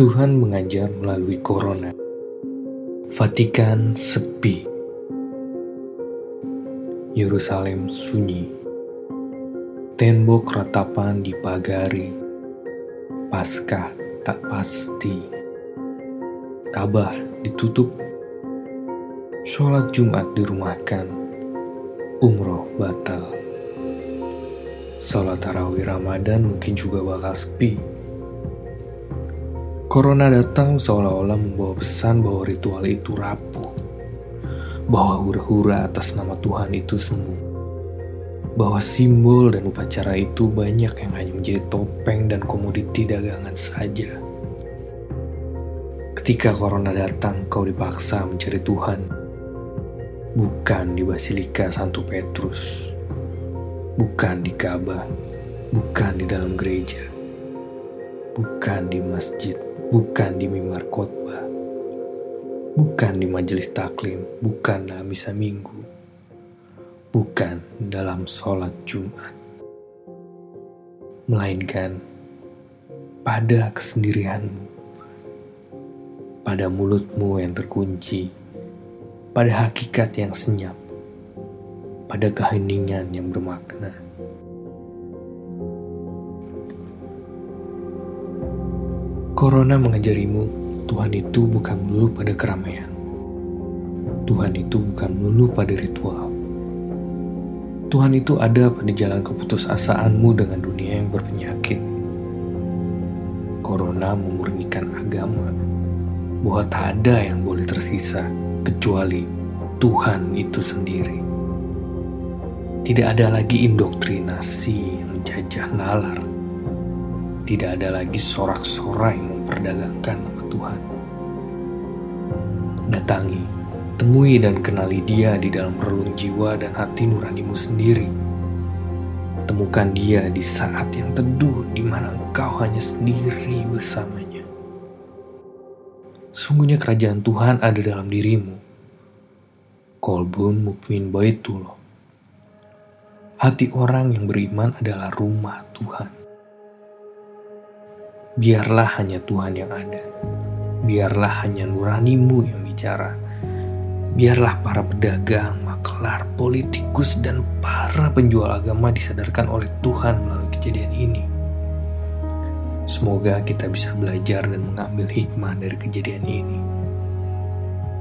Tuhan mengajar melalui corona. Vatikan sepi. Yerusalem sunyi. Tembok ratapan dipagari. Paskah tak pasti. Kabah ditutup. Sholat Jumat dirumahkan. Umroh batal. Sholat tarawih Ramadan mungkin juga bakal sepi Corona datang seolah-olah membawa pesan bahwa ritual itu rapuh. Bahwa hura-hura atas nama Tuhan itu semu. Bahwa simbol dan upacara itu banyak yang hanya menjadi topeng dan komoditi dagangan saja. Ketika corona datang, kau dipaksa mencari Tuhan. Bukan di Basilika Santo Petrus. Bukan di Ka'bah. Bukan di dalam gereja. Bukan di masjid bukan di mimbar khotbah, bukan di majelis taklim, bukan dalam misa minggu, bukan dalam sholat Jumat, melainkan pada kesendirianmu, pada mulutmu yang terkunci, pada hakikat yang senyap, pada keheningan yang bermakna. Corona mengajarimu, Tuhan itu bukan melulu pada keramaian. Tuhan itu bukan melulu pada ritual. Tuhan itu ada pada jalan keputusasaanmu dengan dunia yang berpenyakit. Corona memurnikan agama bahwa tak ada yang boleh tersisa kecuali Tuhan itu sendiri. Tidak ada lagi indoktrinasi yang menjajah nalar tidak ada lagi sorak-sorai memperdagangkan nama Tuhan. Datangi, temui dan kenali dia di dalam relung jiwa dan hati nuranimu sendiri. Temukan dia di saat yang teduh di mana engkau hanya sendiri bersamanya. Sungguhnya kerajaan Tuhan ada dalam dirimu. Kolbun mukmin baitullah. Hati orang yang beriman adalah rumah Tuhan. Biarlah hanya Tuhan yang ada. Biarlah hanya nuranimu yang bicara. Biarlah para pedagang, maklar, politikus, dan para penjual agama disadarkan oleh Tuhan melalui kejadian ini. Semoga kita bisa belajar dan mengambil hikmah dari kejadian ini.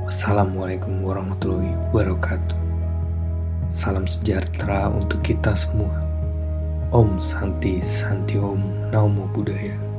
Wassalamualaikum warahmatullahi wabarakatuh. Salam sejahtera untuk kita semua. Om Santi Santi Om Namo Buddhaya.